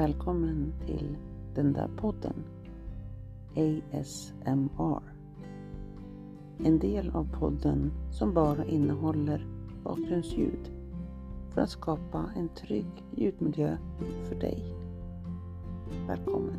Välkommen till den där podden ASMR. En del av podden som bara innehåller bakgrundsljud för att skapa en trygg ljudmiljö för dig. Välkommen!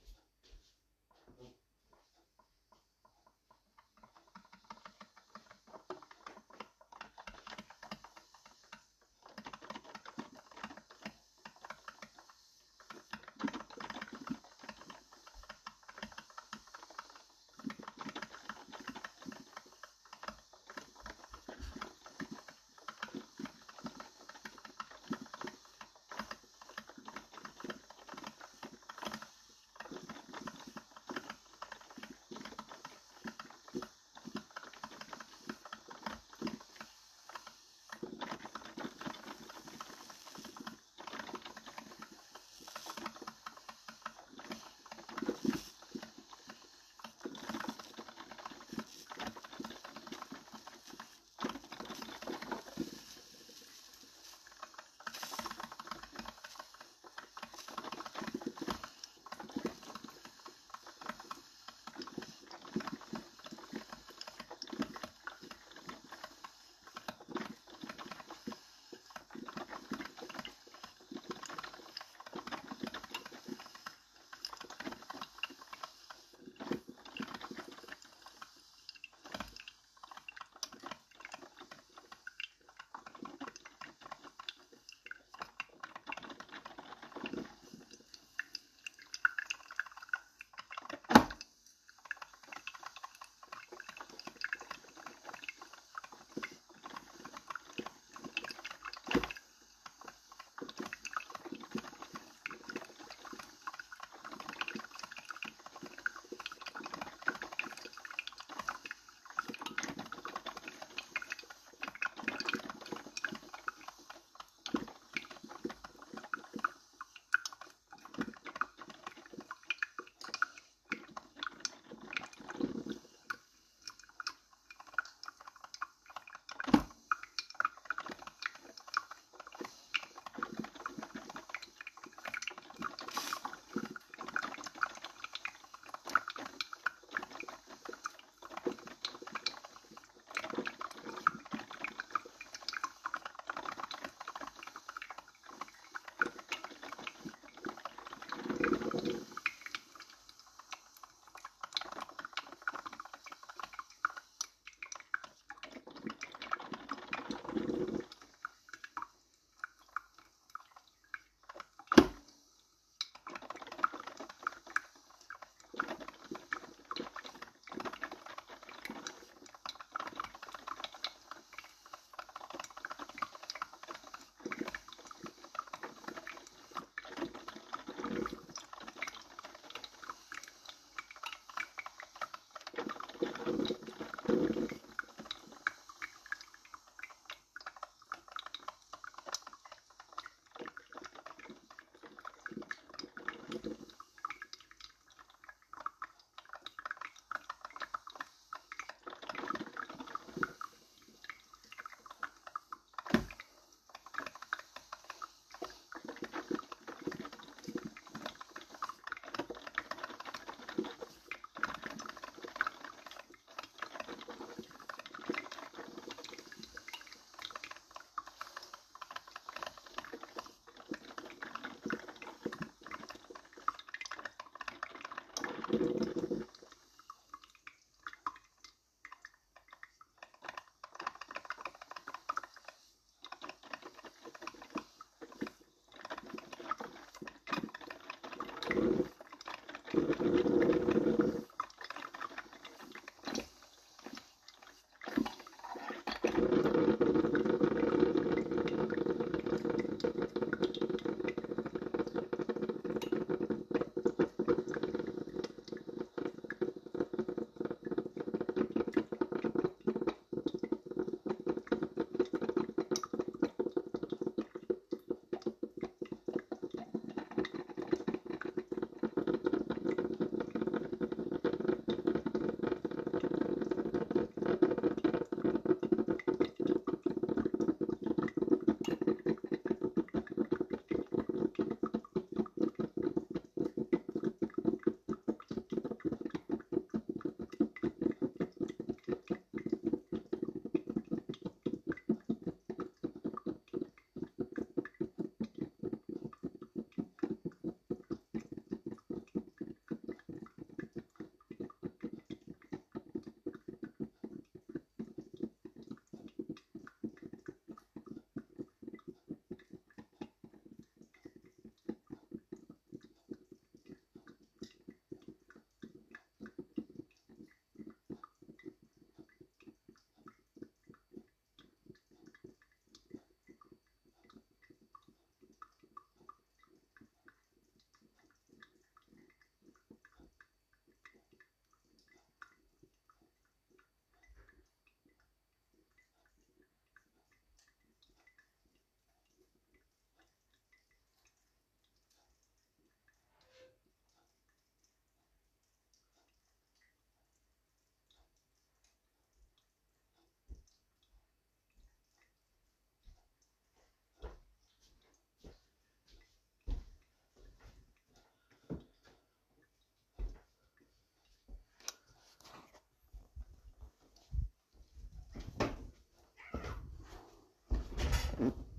Mm-hmm.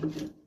Thank you.